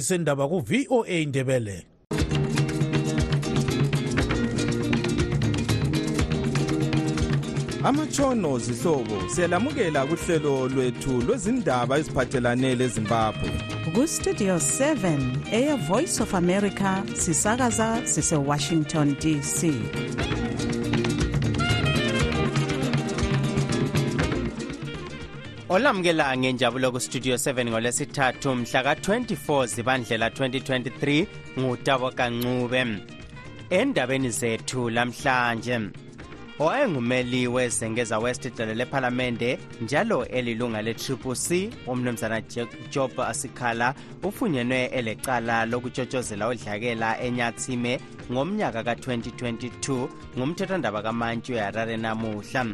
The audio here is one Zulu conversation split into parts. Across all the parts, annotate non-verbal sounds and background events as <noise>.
sendaba ku-voa indebele amatshono zihlobo siyalamukela kuhlelo lwethu lwezindaba eziphathelane lezimbabwe. Kustudio 7 eya voice of america sisakaza sisewashington dc olamukela ngenjabulo kustudio 7 ngolwesithathu mhla ka-24 zibandlela 2023 ngutabo kancube. Endabeni zethu lamhlanje owayengumeli wezengeza west idolo lephalamende njalo elilunga le-triple c umnumzana job asikhala ufunyenwe elecala lokutshotshozela udlakela enyathime ngomnyaka ka-2022 ngumthethwandaba kamantshi uharare namuhla.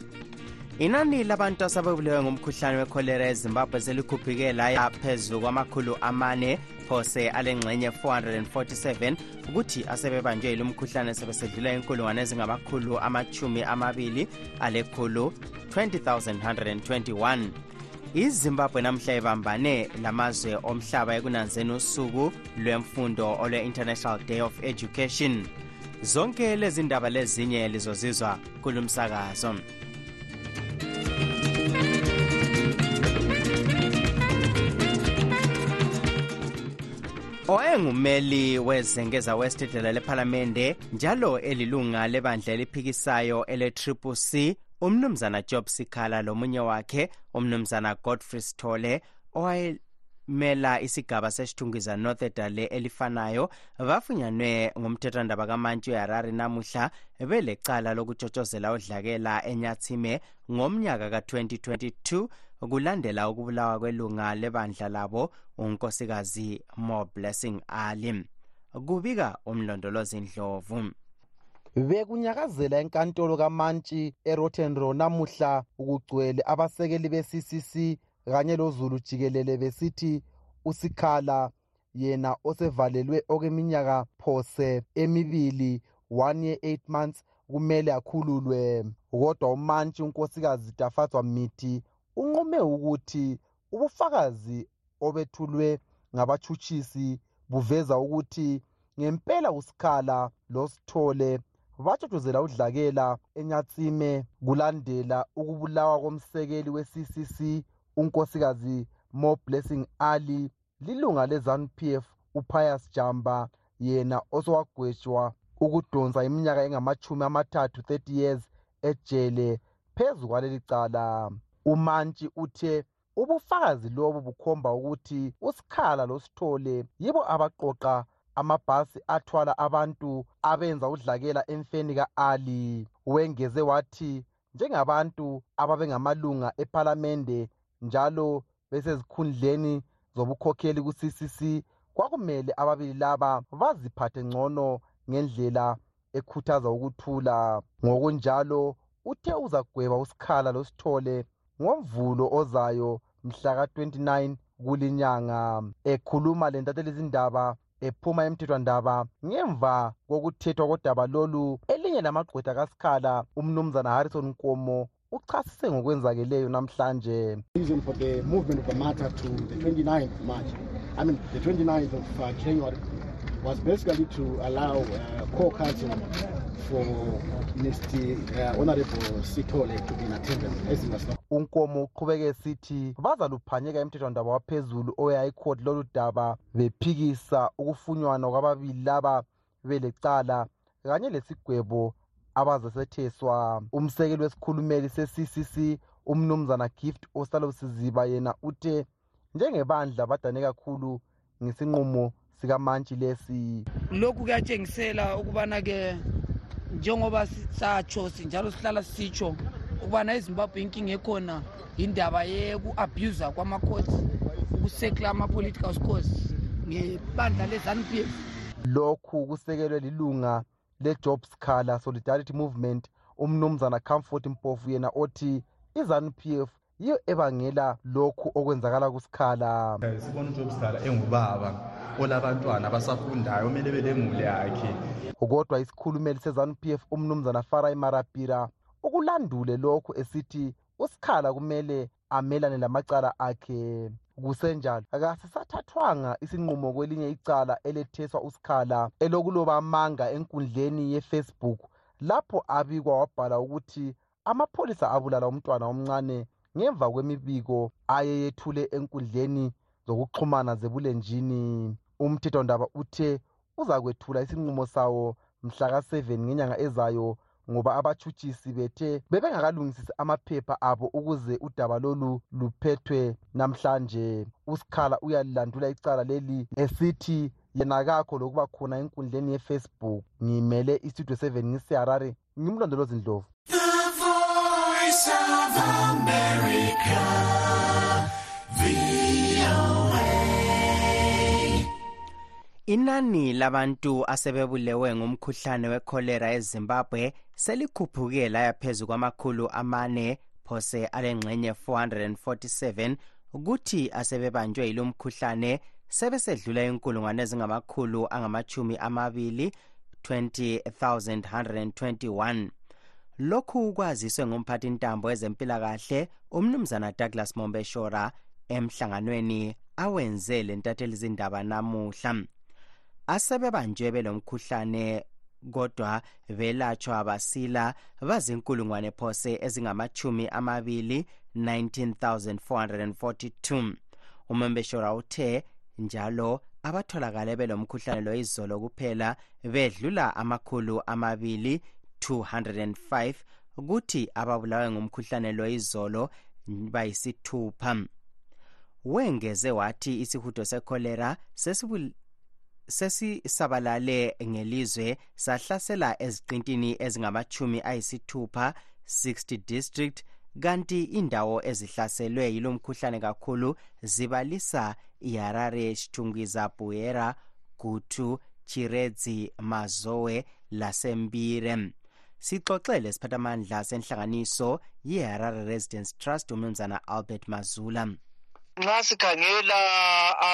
Inani labantu asabebulewe ngumkhuhlane wekholera ezimbabwe selikhuphike laya phezu kwamakhulu amane phose alengxenye 447 ukuthi asebebanjwe yilo mkhuhlane sebesedlula inkulungwane ezingamakhulu amachumi amabili alekhulu 20121 izimbabwe namhla ibambane lamazwe omhlaba ekunanzeni usuku lwemfundo olwe-international day of education. Zonke lezi ndaba lezinye lizozizwa kulumsakazo. Owayengumeli wezengeza west idlela lephalamende njalo elilunga lebandla eliphikisayo ele-triple c umnumzana job sikhala lomunye wakhe umnumzana godfrey stole owayemela isigaba sesithungiza north edale elifanayo bafunyanwe ngumthethwandaba kamantshi uharare namuhla belecala lokutshotshozela udlakela enyathime ngomnyaka ka-2022 kulandela ukubulawa kwelunga lebandla labo unkosikazi mo blessing ali. Kubika umlondolozi ndlovu. Bekunyakazela enkantolo kamantshi erotenro namuhla ukugcwele abasekeli be-ccc kanye lozulu jikelele besithi usikhala yena osevalelwe okweminyaka phose emibili one year eight months kumele akhululwe. Kodwa umantshi unkosikazi tafatswa mithi unqume ukuthi ubufakazi obethulwe ngabatshutshisi buveza ukuthi ngempela usikhala losithole batshotshozela udlakela enyatsime kulandela ukubulawa komsekeli we-ccc unkosikazi mo blessing ali lilunga le-zanup f upius jamba yena osowagwetshwa ukudonsa iminyaka engamachumi amathathu 30 years ejele phezu kwaleli cala. Umantshi uthe ubufakazi lobu bukhomba ukuthi usikhala losithole yibo abaqoqa amabhasi athwala abantu abenza udlakela emfeni ka-ali. Wengeze wathi njengabantu ababengamalunga ephalamende njalo besezikhundleni zobukhokheli ku-ccc kwakumele ababili laba baziphathe ngcono ngendlela ekhuthaza ukuthula. Ngokunjalo uthe uzagweba usikhala losithole ngomvulo ozayo mhla ka-29 kulinyanga. Ekhuluma lentathelizindaba ephuma emthethwandaba ngemva kokuthethwa kodaba lolu elinye lamagqwetha kasikhala umnumzana harrison nkomo uchasise ngokwenzakeleyo namhlanje. Reason for the movement of the matter to the 29th march i mean the 29th of uh, january was basically to allow uh, core council for mr uh, honorable sitole to be in attendance as he was not unkomo uqhubeke sithi bazaluphanyeka emthethwandaba waphezulu oyayikhoti lolu daba bephikisa ukufunywana kwababili laba belecala kanye lesigwebo abazesetheswa umsekeli wesikhulumeli se-ccc umnumzana gift ostalosiziba yena uthe njengebandla badane kakhulu ngesinqumo sikamantshi lesi. Lokhu kuyatshengisela ukubana-ke njengoba satsho njalo sihlala sitsho ukubana ezimbabwe inkinga ekhona yindaba yeku-abusa kwama-courts ukusekla ama-political scores ngebandla le-zanup f. Lokhu kusekelwe lilunga le-job scalar solidarity movement umnumzana comfort mpofu yena othi i-zanup f yiyo ebangela lokhu okwenzakala kusikhala sibona ujob scalar engubaba olabantwana abasafundayo kumele belemuli yakhe. Kodwa isikhulumeli sezanup f umnumzana farai marapira ukulandule lokhu esithi usikhala kumele amelane lamacala akhe. Kusenjalo. Kasisathathwanga isinqumo kwelinye icala eletheswa usikhala elokuloba amanga enkundleni yefacebook lapho abikwa wabhala ukuthi amapholisa abulala umntwana omncane ngemva kwemibiko ayeyethule enkundleni zokuxhumana zebulenjini. Umthethondaba uthe uzakwethula isinqumo sawo mhlaka-7 ngenyanga ezayo ngoba abatshutshisi bethe bebengakalungisisi amaphepha abo ukuze udaba lolu luphethwe namhlanje. Usikhala uyalilandula icala leli esithi yena kakho lokuba khona enkundleni yefacebook. Ngimele istudio 7 ngiseharare ngimlondolozi ndlovu. Inani labantu asebebulewe ngumkhuhlane wekholera ezimbabwe selikhuphuke laya phezu kwamakhulu amane phose alengxenye 447 kuthi asebebanjwe yilo mkhuhlane sebesedlula inkulungwane ezingamakhulu angamachumi amabili 20121 lokhu kwaziswe ngumphathi ntambo ezempilakahle umnumzana douglas mombeshora emhlanganweni awenze lentatheli zindaba namuhla. Asebebanjwe belomkhuhlane kodwa belatshwa basila bazinkulungwane phose ezingamachumi amabili 19442 umembeshora uthe njalo abatholakale belomkhuhlane lo izolo kuphela bedlula amakhulu amabili 205 kuthi ababulawe ngumkhuhlane lo izolo bayisithupha. Wengeze wathi isihudo sekholera sesisabalale ngelizwe sahlasela eziqintini ezingamachumi ayisithupha 60 district kanti indawo ezihlaselwe yilo mkhuhlane kakhulu zibalisa iharare shitungwiza buera gutu chiredzi mazowe lasembire sixoxele siphathamandla senhlanganiso yeharare residence trust umnumzana albert mazula. Nxa sikhangela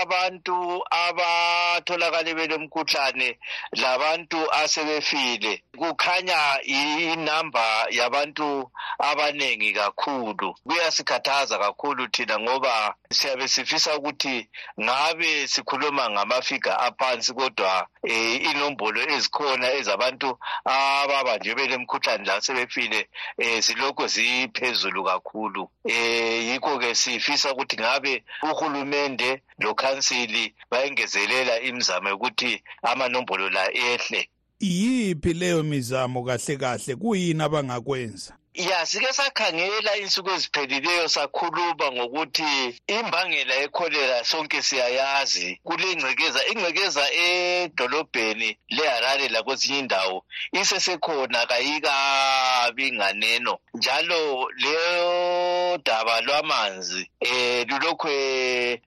abantu abatholakale belemkhuhlane labantu asebefile kukhanya inamba yabantu abanengi kakhulu. Kuyasikhathaza kakhulu thina ngoba siyabe sifisa ukuthi ngabe sikhuluma ngamafiga aphansi kodwa um inombolo ezikhona ezabantu ababanjwe belemkhuhlane lasebefile um zilokhu ziphezulu kakhulu. Um yikho-ke sifisa ukuthi ngabe uhulumende lokhansili bayengezelela imizamo yokuthi amanombolo la ehle. Yiphi leyo mizamo kahle kahle? Kuyini abangakwenza? Ya sike sakhangela insuku eziphelileyo sakhuluma ngokuthi imbangela yekholera sonke siyayazi. Kulengcekeza ingcekeza edolobheni leharare lakwezinye indawo isesekhona kayikabi nganeno. Njalo leyo daba lwamanzi um lulokhu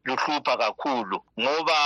luhlupha kakhulu ngoba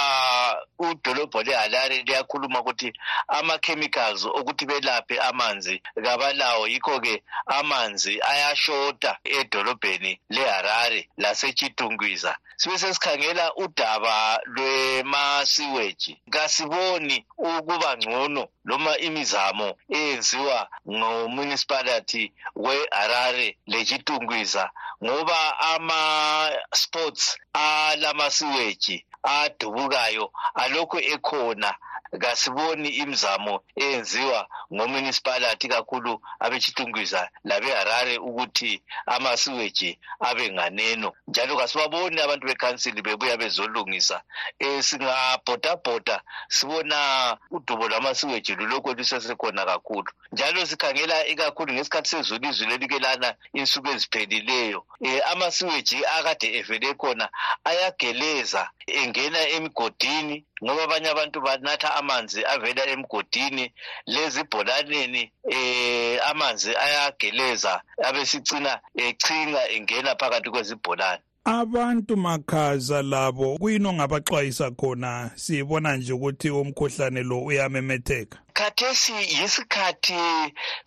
udolobho leharare liyakhuluma ukuthi ama-chemicals okuthi belaphe amanzi kabalawo. Yikho-ke amanzi ayashota edolobheni leharare lasechitungwiza. Sibe sesikhangela udaba lwemasiweji. Kasiboni ukuba ngcono noma imizamo eyenziwa ngomunicipality weharare lechitungwiza ngoba ama-sports alamasiweji adubukayo alokhu ekhona kasiboni imizamo eyenziwa ngomunicipality kakhulu abechitungwiza labeharare ukuthi amasiweji abe nganeno. Njalo kasibaboni abantu bekhansili bebuya bezolungisa. Um singabhodabhoda sibona udubo lwamasiweji lulokhu lusesekhona kakhulu. Njalo sikhangela ikakhulu ngesikhathi sezulu izulu elike lana insuku eziphelileyo um amasiweji akade evele khona ayageleza engena emigodini ngoba abanye abantu banatha amanzi avela emgodini. Lezibholaneni eh amanzi ayageleza abesicina echinga engena phakathi kwezibholane. Abantu makhaza labo kuyini ongabaxwayisa khona? Sibona nje ukuthi umkhuhlane lo uyamemetheka. Khathesi yisikhathi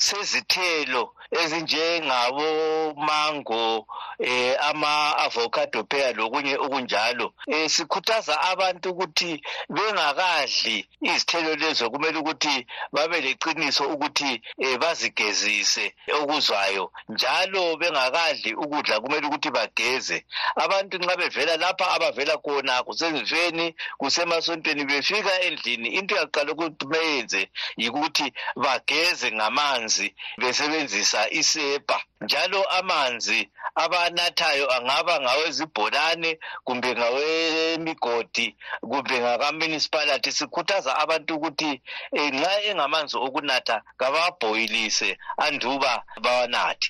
sezithelo ezinjengabo mango eh ama avocado pear lokunye okunjalo. Eh sikhuthaza abantu ukuthi bengakadli izithelo lezo. Kumele ukuthi babe leqiniso ukuthi eh bazigezise okuzwayo. Njalo bengakadli ukudla kumele ukuthi bageze. Abantu nxa bevela lapha abavela khona kusezifeni kusemasontweni befika endlini into yaqala ukuthi beyenze yikuthi bageze ngamanzi besebenzisa isepa. Njalo amanzi abanathayo angaba ngawezibholane kumbe ngawemigodi kumbe ngakamunicipality sikhuthaza abantu ukuthi um nxa engamanzi okunatha kabawabhoyilise anduba bawanathe.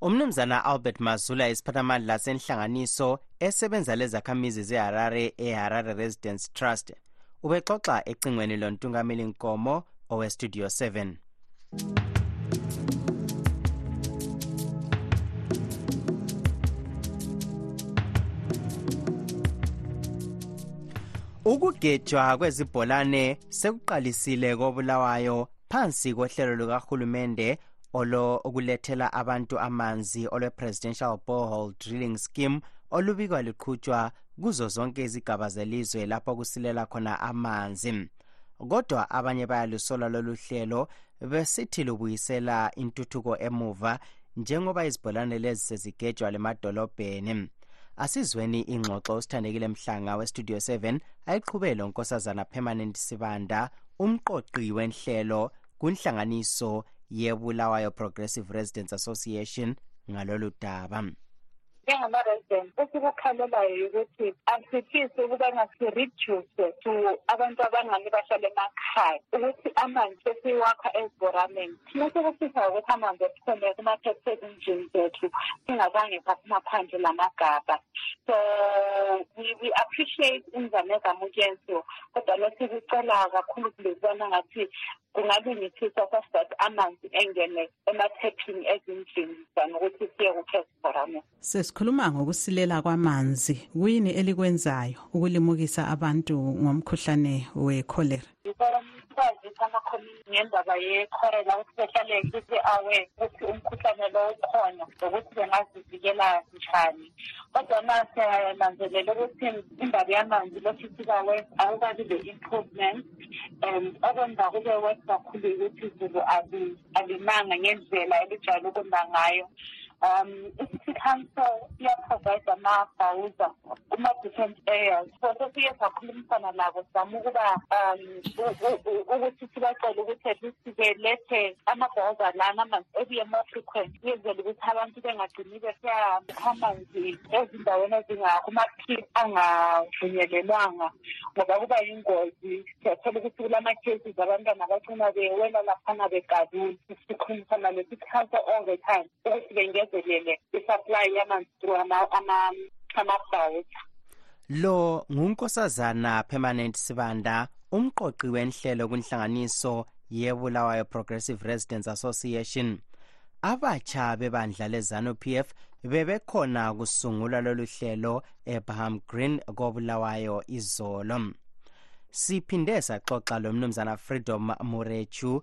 Umnumzana albert mazula isiphathamandla senhlanganiso esebenza lezakhamizi zeharare eharare residence trust ubexoxa ecingweni lontungameli nkomo owestudio 7 ukugejwa kwezibholane sekuqalisile kobulawayo phansi kohlelo lukahulumende olo ukulethela abantu amanzi olwe-presidential borehole drilling scheme olubikwa luqhutshwa kuzo zonke izigaba zelizwe lapho kusilela khona amanzi. Kodwa abanye bayalusola lolu hlelo besithi lubuyisela intuthuko emuva njengoba izibholane lezi sezigejwa lemadolobheni asizweni ingxoxo usithandekile mhlanga westudio 7 ayiqhubele unkosazana permanent sibanda umqoqi wenhlelo kunhlanganiso yebulawayo progressive residents association ngalolu daba. Njengama-resident esikukhalelayo ukuthi asifisi ukubana si-reduce to abantu abangani bahlala emakhaya ukuthi amanzi sesiwakha ezibhoraneni thina sekufisa ukuthi amanzi ephome kuma-captive engine zethu singazange saphuma phandle lamagabha so we, we appreciate imizamo ezamukenziwa kodwa lesikucela kakhulu kulezibona ngathi kungalungisiswa that amanzi engene emathephini ezindlini than ukuthi siye kukhe ezibhoraneni sesikhuluma ngokusilela kwamanzi. Kuyini elikwenzayo ukulimukisa abantu ngomkhuhlane wecholera? Kwazisa amakhomini ngendaba yekholera ukuthi behlale bese-aware ukuthi umkhuhlane lo ukhona nokuthi bengazivikela njani. Kodwa ma siyananzelela ukuthi indaba yamanzi lokhu sika-west akukabi le-improvement um okwenza kube west kakhulu ukuthi izulu alinanga ngendlela elijwayele ukuna ngayo. Um i-city council iyaprovide amabhawuza kuma-different areas. So sesiye sakhulumisana labo sizama ukuba um ukuthi sibacele ukuthi at least belethe amabhawuza lana ebuye more frequent. Yenzela ukuthi abantu bengagcini besiyakha amanzi ezindaweni ezingakuma-pit angavunyelelwanga ngoba kuba yingozi. Siyathola ukuthi kulama-cases abantwana bagcina bewela laphana begalula sikhulumisana le-city council all the time ukuthi bengezelele i-supply yamanzi through amabhawuza lo ngunkosazana permanent sibanda umqoqi wenhlelo kunhlanganiso yebulawayo progressive residents association. Abatsha bebandla lezanu pf bebekhona kusungulwa lolu hlelo ebaham green kobulawayo izolo. Siphinde saxoxa lomnumzana freedom murechu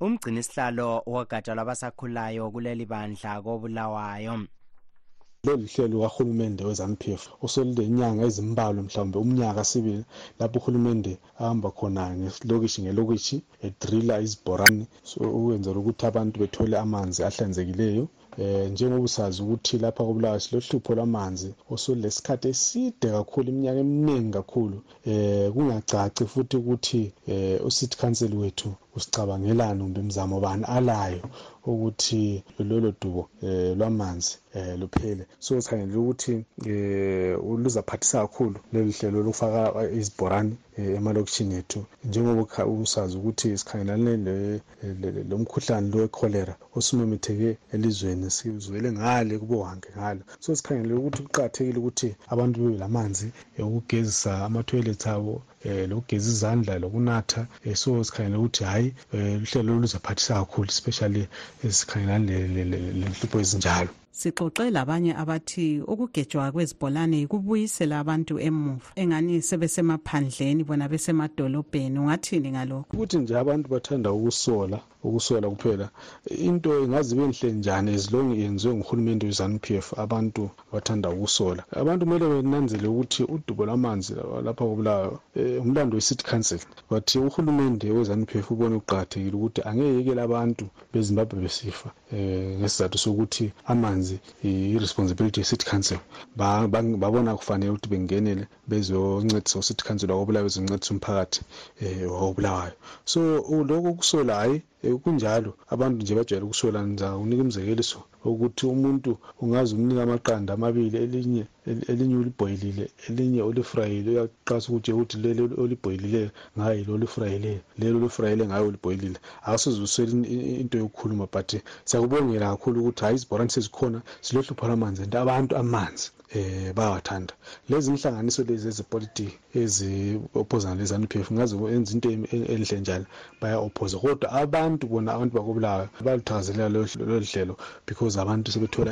umgcinisihlalo wogatsha lwabasakhulayo kuleli bandla kobulawayo. Lolu hlelo kahulumende wezanupf uselulenyanga ezimbalwa mhlawumbe umnyaka sibili lapho uhulumende ahamba khona ngelokishi ngelokishi edrila izibhorane so ukwenzela ukuthi abantu bethole amanzi ahlanzekileyo. Eh njengoba usazi ukuthi lapha kobulawa silohlupho lwamanzi osulesikhathi eside kakhulu iminyaka eminingi kakhulu. Eh kungacaci futhi ukuthi eh ucity council wethu usicabangelani kumbe mzamo bani alayo ukuthi lolo dubo eh lwamanzi eh luphele so sikhangele ukuthi eh luzaphathisa kakhulu leli hlelo lokufaka izibhorane emalokishini ethu njengoba usazi ukuthi sikhangelane lomkhuhlane lo wecholera osumemetheke elizweni sizwele ngale kubohange ngalo so sikhangele ukuthi kuqakathekile ukuthi abantu bebe lamanzi ukugezisa ama-toilets abo um lokugeza izandla lokunatha um so sikhangele ukuthi hhayi um uhlelo luzaphathisa kakhulu especially sikhangelane lenhlupho ezinjalo sixoxe labanye abathi ukugejwa kwezibholane kubuyisela abantu emuva. Engani sebesemaphandleni bona besemadolobheni ungathini ngalokho ukuthi nje abantu bathanda ukusola ukusola kuphela. Into ingaze ibe nhle njani as long yenziwe nguhulumende we-zanup f abantu bathanda ukusola abantu kumele benanzele ukuthi udubo lwamanzi lapha kobulawayo um umlando we-city council but uhulumende we-zanup f ubone kuqakathekile ukuthi angeyekela abantu bezimbabwe besifa um ngesizathu sokuthi amanzi i-responsibility ye-city council. Babona kufanele ukuthi bengenele bezoncedisa u-city council wakobulawayo bezoncedisa umphakathi um wakobulawayo. So lokho kusola hhayi kunjalo abantu nje bajwayele ukusola ngizakunika umzekeliso ukuthi umuntu ungaze umnika amaqanda amabili elinye elinye ulibhoyilile elinye ulifrayile uyaqasa ukuthi ukuthi leli olibhoyilileyo ngayo yilo olifrayileyo leli olifrayile ngayo ulibhoyilile. Akasoze uswele into yokukhuluma but siyakubongela kakhulu ukuthi hhayi izibhorane sezikhona silohlupho lwamanzi and abantu amanzi. Um bayawathanda. Lezi inhlanganiso lezi ezepolitiki ezi-ophozana le-zanup f ngaze enza into enhle njalo baya-ophoza. Kodwa abantu bona abantu bakobulawayo baluthakazelela lolu hlelo because abantu sebethola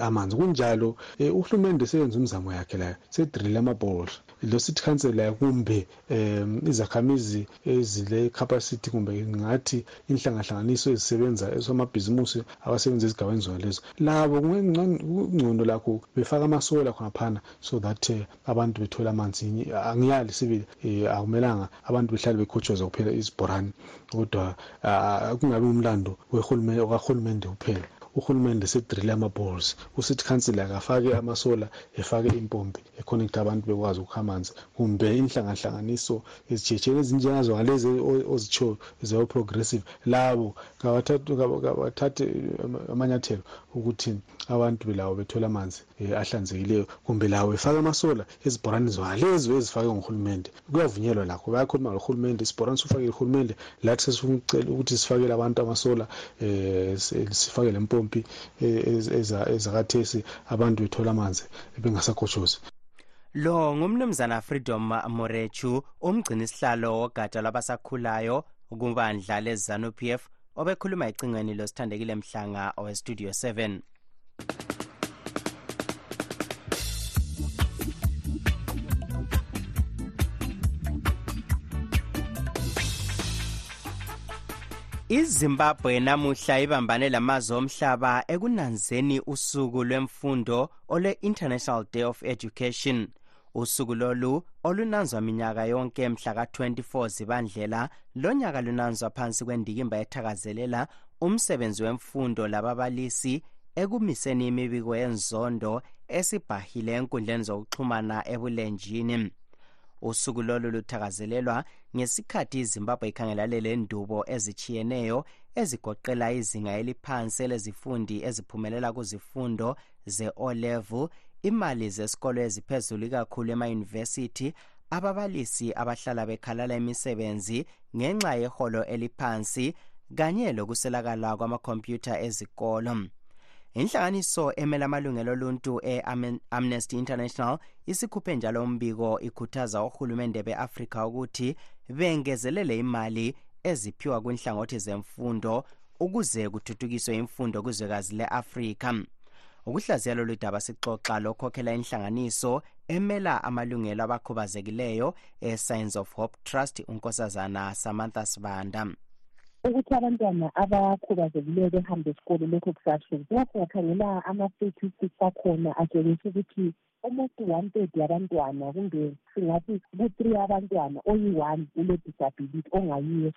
amanzi. Kunjalo um uhulumende seyenza umzamo yakhe layo sedrile amabhorol lo city council layo kumbe um izakhamizi ezile-capacity kumbe ngathi inhlangahlanganiso ezisebenza esomabhizimusi abasebenza ezigabeni zona lezo labo kungcono lakho befaka amasola khonaphana so that uh, abantu bethole amanzi. Angiyali sibili um akumelanga abantu behlale bekhotshoza kuphela izibhorane kodwa uh, kungabi umlando wakahulumende kuphela. Uhulumende sedrile ama-balls ucity council akafake amasola efake impompi ekhonekta abantu bekwazi ukukha amanzi kumbe inhlangahlanganiso ezitshiyetshiyeni ezinjengazo ngalezi ozitshoyo zeo-progressive labo kabathathe amanyathelo ukuthi abantu belawo bethole amanzi um ahlanzekileyo kumbe lawo befake amasola ezibhorane zonalezo ezifake nguhulumende. Kuyavunyelwa lakho bayakhuluma lohulumende isibhorane sifakele uhulumende lathi sesicela ukuthi sifakele abantu amasola um sifake lempompi impompi ezakathesi abantu bethola amanzi bengasakhoshozi lo ngumnumzana freedom morechu umgcini sihlalo wogatsha lwabasakhulayo kubandla lezanup f obekhuluma ecingweni losithandekile mhlanga owestudio 7 izimbabwe namuhla ibambane lamazwe omhlaba ekunanzeni usuku lwemfundo olwe-international day of education. Usuku lolu olunanzwa minyaka yonke mhla ka-24 zibandlela lonyaka lunanzwa phansi kwendikimba ethakazelela umsebenzi wemfundo lababalisi ekumiseni imibiko yenzondo esibhahile enkundleni zokuxhumana ebulenjini. Usuku lolu luthakazelelwa ngesikhathi izimbabwe ikhangelane lendubo ezitshiyeneyo ezigoqela izinga eliphansi elezifundi eziphumelela kuzifundo ze-o-level imali zesikolo eziphezulu ikakhulu emayunivesithi ababalisi abahlala bekhalala imisebenzi ngenxa yeholo eliphansi kanye lokuswelakala kwamakhompyutha ezikolo. Inhlanganiso emele amalungelo oluntu e-amnesty international isikhuphe njalo umbiko ikhuthaza ohulumende be-afrika ukuthi bengezelele imali eziphiwa kwinhlangothi zemfundo ukuze kuthuthukiswe imfundo kuzwekazi le-afrika. Ukuhlaziya lolu daba sixoxa lokhokhela inhlanganiso emela amalungelo abakhubazekileyo e-science of hope trust unkosazana samantha sibanda. Ukuthi abantwana abakhubazekileyo behambe esikolo lokho kusahlezi lapho singakhangela ama-statistics akhona atshengisa ukuthi kumbe singathi ku-three abantwana oyi-one ule-disability ongayiyo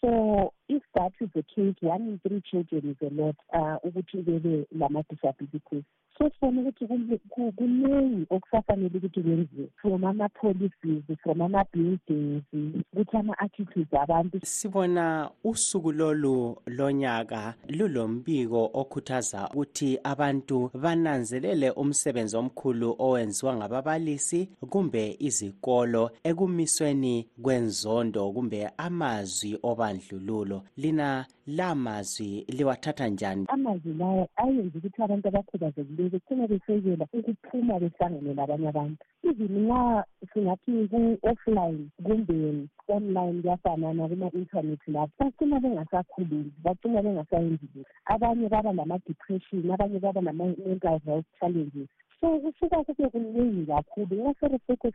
so if that is the case one in three children is a lot uh, ukuthi bebe lama-disabilities sesibona ukuthi kuningi okusafanele ukuthi kwenziwe from ama-policies from ama-buildings ukuthi ama-attitudes abantu. Sibona usuku lolu lonyaka lulombiko okhuthaza ukuthi abantu bananzelele umsebenzi omkhulu owenziwa ngababalisi kumbe izikolo ekumisweni kwenzondo kumbe amazwi obandlululo. Lina la mazwi liwathatha njani? Amazwi lawa ayenza ukuthi abantu abakhubazekileyo becine besekela ukuphuma behlangane labanye abantu. Even nxa singathi ku-offline kumbe online kuyafanana kuma-intanethi lapho bacina bengasakhulumi bacina bengasayenzi lutho abanye baba nama-depression abanye baba nama-mental health challenges. So kusuka kube kuningi kakhulu. Ngaseresekho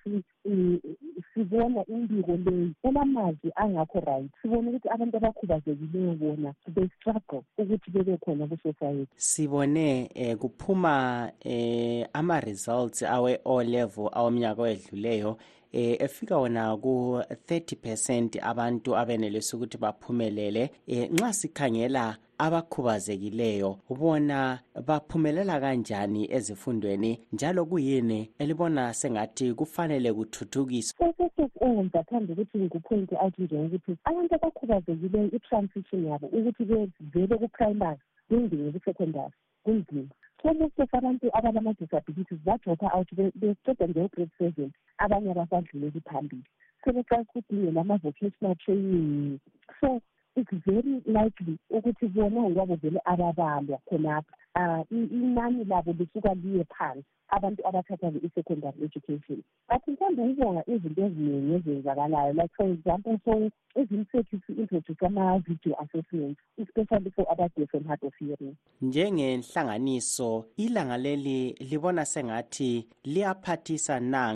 sibona imbiko leyi elamazwi angakho right. Sibona ukuthi abantu abakhubazekileyo bona be-struggle ukuthi bebe khona ku-society. Sibone eh, kuphuma eh, ama-results awe-o level awomnyaka owedluleyo eh efika wona ku 30% abantu abenelisa ukuthi baphumelele. Eh nxa sikhangela abakhubazekileyo ubona baphumelela kanjani ezifundweni? Njalo kuyini elibona sengathi kufanele kuthuthukiswe? Enza phambi ukuthi ngikuphointe out njengokuthi abantu abakhubazekileyo i-transition yabo ukuthi bevele ku-primary bengene ku-secondary kunzima so most of abantu abalama-disabilities badropa out beqeda ngegrade seven. Abanye abasadluleli phambili. Sebeqala ukudinge lama-vocational training. So it's very likely ukuthi bona ngokwabo vele ababalwa khonapha. Um inani labo lisuka liye phansi. Abantu abathatha i-secondary education but mhlawumbe ukubonga izinto eziningi ezenzakalayo. Like for example so ezimsethu si-introduce ama-video assessments especially for abadef and hard of hearing. Njengenhlanganiso ilanga leli libona sengathi liyaphathisa na?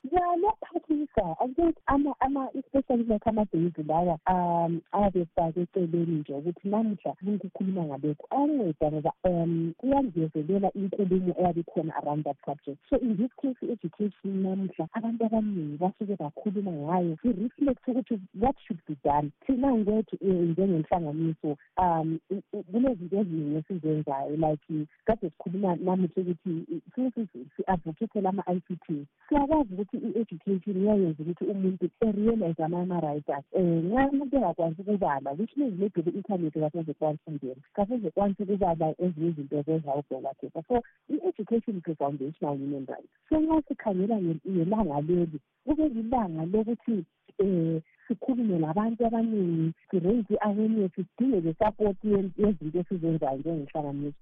Liyaphathisa i think ama especially like amabhezi lawa um abefake eceleni nje ukuthi namuhla kukhuluma ngalokhu ayanceda ngoba um kuyangezelela inkulumo eyabe ikhona around that subject. So in this case i-education namuhla abantu abaningi basuke bakhuluma ngayo i-reflect ukuthi what should be done. Thina ngwethu njengenhlanganiso um kunezinto eziningi esizenzayo like kade sikhuluma namuhla ukuthi si-advocatele ama-i c t siyakwazi ukuthi i-education iyayenza ukuthi umuntu erealize ama-rights akhe. Um nxa umuntu engakwanisi ukubala which means maybe ku-inthanethi kasezekwanisa ukungena kasezekwanisa ukubala ezinye izinto whatever so i-education is a foundational human right. So nxa sikhangela ngelanga leli kube lilanga lokuthi um sikhulume labantu abaningi si-raise i-awareness sidinge le-support yezinto esizenzayo njengenhlanganiso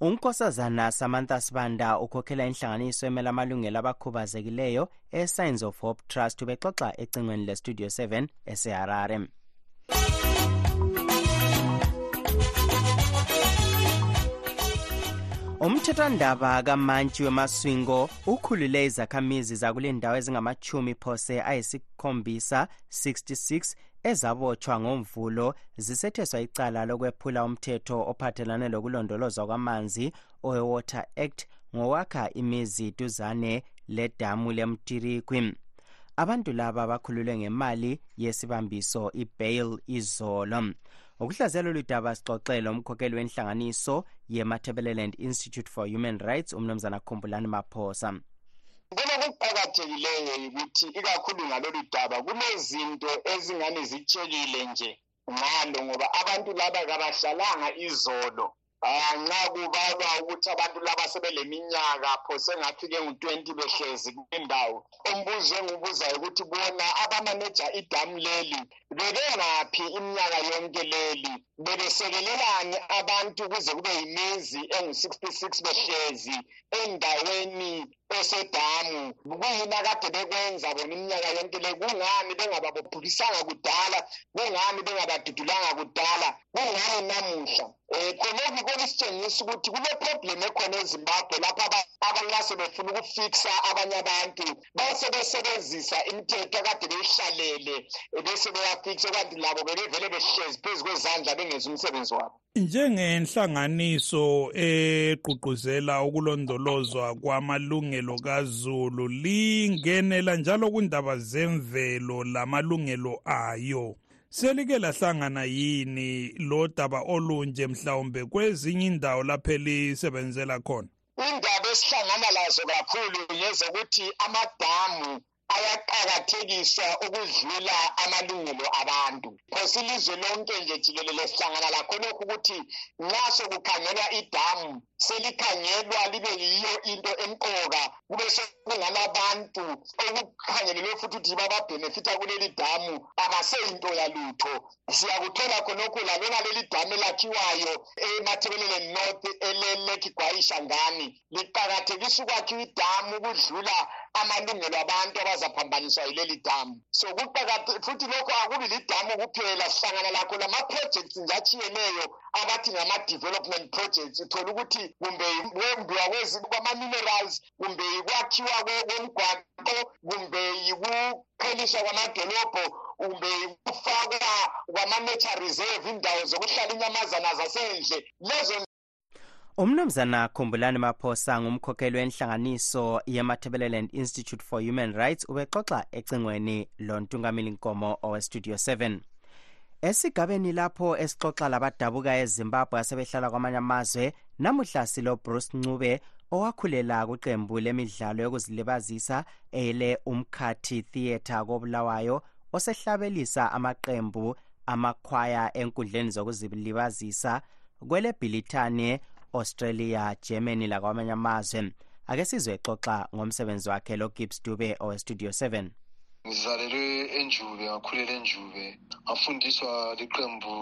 unkosazana samantha sibanda ukhokhela inhlanganiso emela amalungelo abakhubazekileyo e-signs of hope trust ubexoxa ecingweni lestudio 7 eseharare umthethwandaba kamantshi wemaswingo ukhulule izakhamizi zakule ndawo ezingamachumi phose ayisikhombisa 66 ezabotshwa ngomvulo zisetheswa icala lokwephula umthetho ophathelane lokulondolozwa kwamanzi owe-water act ngokwakha imizi duzane ledamu lemtirikwi. Abantu laba bakhululwe ngemali yesibambiso ibail izolo. Ukuhlaziyela lolu daba sixoxele umkhokheli wenhlanganiso ye-matabeleland institute for human rights umnumzana khumbulani maphosa bona kuqakathekileyo yikuthi ikakhulu ngalolu daba kunezinto ezingani zitshekile nje ngalo ngoba abantu laba kabahlalanga izolo. Nxa kubalwa ukuthi abantu laba sebeleminyaka phose ngafike ngu-twenty behlezi kwindawo umbuzo engibuzayo ukuthi bona abamaneja idamu leli bebengaphi iminyaka yonke leli? Bebesekelelani abantu kuze kube yimizi engu-66 behlezi endaweni esedamu? Kuyini akade bekwenza bona iminyaka yonke le? Kungani bengababophulisanga kudala? Kungani bengabadudulanga kudala? Kungani namuhla? Um khonokho kokusitshengisa ukuthi kuleproblem ekhona ezimbabwe lapho abanxa sebefuna ukufikisa abanye abantu. Basebesebenzisa imithetho akade beyihlalele bese beyafikisa kanti labo bebevele behlezi phezu kwezandla bengenzi umsebenzi wabo. Njengenhlanganiso egqugquzela ukulondolozwa kwamalungelo kazulu lingenela njalo kundaba zemvelo lamalungelo ayo selike lahlangana yini lo daba olunje mhlawumbe kwezinye indawo lapho elisebenzela khona? Indaba esihlangana lazo kakhulu ngezokuthi amadamu ayaqakathekiswa ukudlula amalungelo abantu across ilizwe lonke nje jikelele sihlangana lakho lokhu ukuthi nxa sokukhangelwa idamu selikhangelwa libe yiyo into emqoka kube sekungalabantu okukhangelelwe futhi ukuthi bababhenefitha kuleli damu akaseyinto yalutho siyakuthola khonokhu lalona leli damu elakhiwayo emathebeleleni north eleleki gwayisha ngani liqakathekisa ukwakhiwa idamu ukudlula amalungelo abantu abazaphambaniswa yileli damu. So futhi lokho akubi lidamu kuphela sihlangana lakho lama-projects nje achiyeneyo abathi ngama-development projects. Uthola ukuthi kumbe kwembiwa kwama-minerals kumbe yikwakhiwa komgwaqo kumbe yikupheliswa kwamadolobho kumbe yikufakwa kwama-nature reserve indawo zokuhlala inyamazana zasendle. Lezo umnumzana khumbulani maphosa ngumkhokheli wenhlanganiso yemathebeleland institute for human rights ubexoxa ecingweni lontungameli nkomo owestudio 7 esigabeni lapho esixoxa labadabuka ezimbabwe asebehlala kwamanye amazwe namuhla silobruce ncube owakhulela kuqembu lemidlalo yokuzilibazisa ele umkhathi theatre kobulawayo osehlabelisa amaqembu amakhwaya enkundleni zokuzilibazisa kwelebhilithane australia germany lakwamanye amazwe. Ake sizwe exoxa ngomsebenzi wakhe lo gibbs dube owestudio 7 ngizalelwe enjube ngakhulela enjube. Ngafundiswa liqembu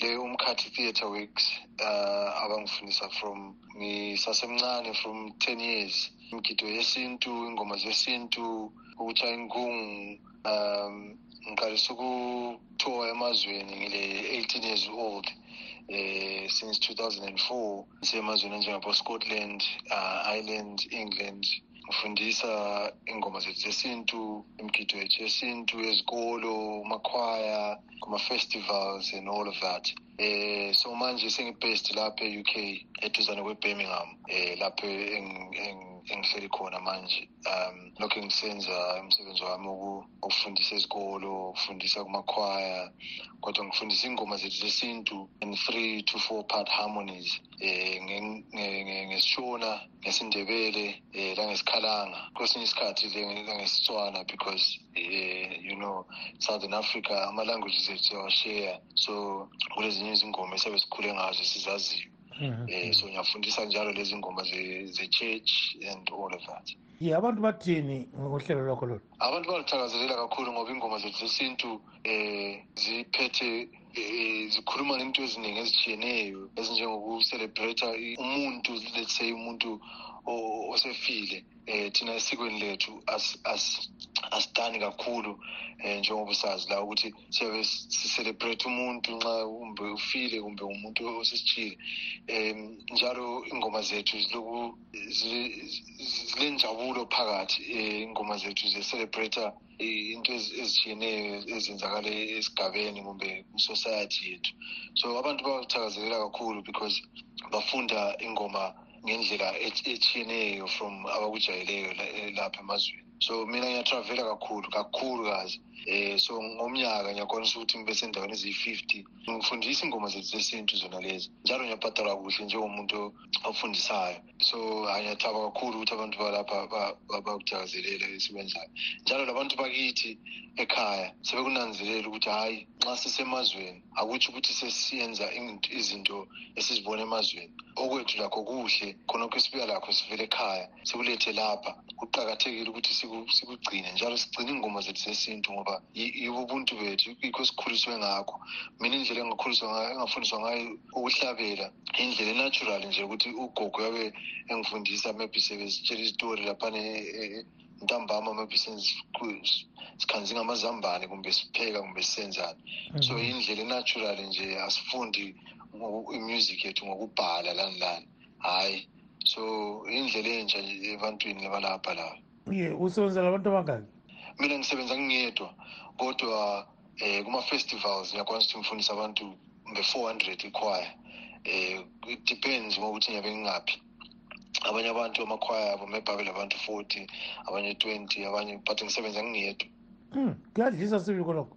le-umkhathi theatre works uh, abangifundisa from ngisasemncane from ten years. Imigido yesintu ingoma zesintu ukuthiwa ingungu um ngiqalisa ukuthowa emazweni ngile-eighteen years old uh, since 2004 semazweni anjengabo-scotland uh, ireland england ufundisa ingoma zethu zesintu imigido yethu yesintu ezikolo makhwaya kuma-festivals and all of that. Eh so manje sengibased lapha e-UK eduzane kwe-Birmingham eh lapho engihleli khona manje. Um lokho engisenza umsebenzi wami ukufundisa ezikolo ukufundisa kumakhwaya kodwa ngifundisa ingoma zethu zesintu in three to four part harmonies eh ngesishona ngesindebele eh langesikhalanga kwesinye isikhathi langesitswana because eh you know southern africa ama-languages ethu siyawashare so kulezinye izingoma esiyabe sikhule ngazo sizaziyo. Mhm. eh so ngiyafundisa njalo lezi ngoma ze-church and all of that ye abantu bathini ngohlelo lwakho lolu abantu baluthakazelela kakhulu ngoba ingoma zethu zesintu eh ziphethe zikhuluma ngento eziningi ezitshiyeneyo ezinjengokucelebrate umuntu let's say umuntu osefile eh thina esikweni lethu asidani kakhulu eh njengoba sazi la ukuthi siyabe sicelebrate umuntu nxa kumbe ufile kumbe umuntu osesijile. Em njalo ingoma zethu ziloku zilenjabulo phakathi eh, ingoma zethu ze-celebrate into ezitshiyeneyo ezenzakala esigabeni kumbe society yethu. So abantu bathakazelela kakhulu because bafunda ingoma ngendlela etshiyeneyo from abakujayeleyo lapha emazweni. So mina ngiyatravela kakhulu kakhulu kazi. Eh so ngomnyaka ngiyakwanisa ukuthi ngibe sendaweni eziyi-fifty. Ngifundisa ingoma zethu zesintu zona lezi njalo ngiyabhadalwa kuhle njengomuntu ofundisayo. So ngiyathaba kakhulu ukuthi abantu balapha bakuthakazelela esikwenzayo njalo labantu bakithi ekhaya sebekunanzelela ukuthi hhayi nxa sisemazweni akutsho ukuthi sesiyenza izinto esizibona emazweni. Okwethu lakho kuhle khonokho esibuya lakho sivele ekhaya sikulethe lapha. Kuqakathekile ukuthi sikugcine njalo sigcine iy'ngoma zethu zesintu ngoba yibo ubuntu bethu yikho sikhuliswe ngakho. Mina indlela engafundiswa ngayo ukuhlabela indlela enatural nje ukuthi ugogo yabe engifundisa maybe sebesitshela izitori laphana e, e, e, ntambama maybe sikhanzi ngamazambane kumbe sipheka kumbe sisenzani so mhm. indlela enatural nje asifundi imusic yethu ngokubhala lani lani hhayi so indlela entsha ebantwini abalapha la. Ye usebenzela abantu abangaki? Mina ngisebenza ngingedwa kodwa eh kuma-festivals ngiyakwanisa ukuthi ngifundise abantu nge-four hundred ikhwaya. Eh it depends ngokuthi ngiyabe ngingaphi. Abanye abantu amakhwaya abo mebhabe labantu forty abanye twenty abanye but ngisebenza ngingedwa. Um kuyadlisa sibi kolokho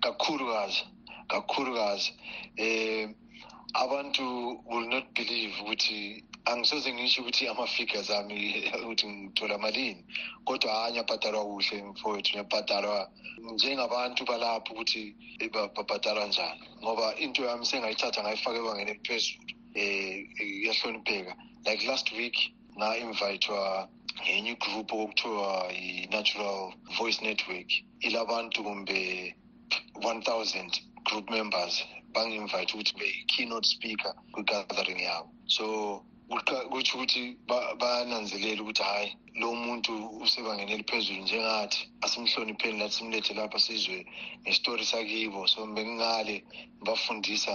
kakhulukazi kakhulukazi eh abantu will not believe ukuthi angisoze ngisho ukuthi ama-figures ami <laughs> ukuthi ngithola malini. Kodwa hhayi ngiyabhadalwa kuhle mfowethu ngiyabhadalwa njengabantu balapho ukuthi babhadalwa njani. Ngoba into yami sengayithatha ngayifaka ebangeni eliphezulu um iyahlonipheka. Like last week nga-invitwa ngenye igroup okuthiwa yi-natural voice network. Ilabantu kumbe 1000 group members bangi-invite ukuthi be-keynote speaker kwi-gathering yabo. So kutsho ukuthi bananzelela ukuthi hhayi lo muntu usebangeni eliphezulu njengathi asimhlonipheni lathi simlethe lapha sizwe ngestori sakibo. So bengingale ngibafundisa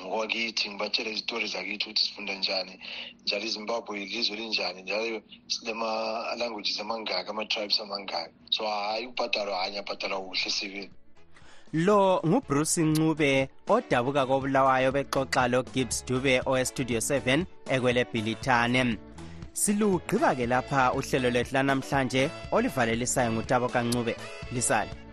ngokwakithi ngibatshele izitori zakithi ukuthi sifunda njani njalo izimbabwe ilizwe linjani njalo silama-languages amangaki ama-tribes amangaki. So hhayi ukubhadalwa hhayi ngiyabhadalwa kuhle sibili lo ngubruce ncube odabuka kobulawayo bexoxa logibbs dube owestudio 7 ekwelebhilithane silugqiba ke lapha uhlelo lwethu lanamhlanje olivalelisayo ngutabo kancube. Lisale.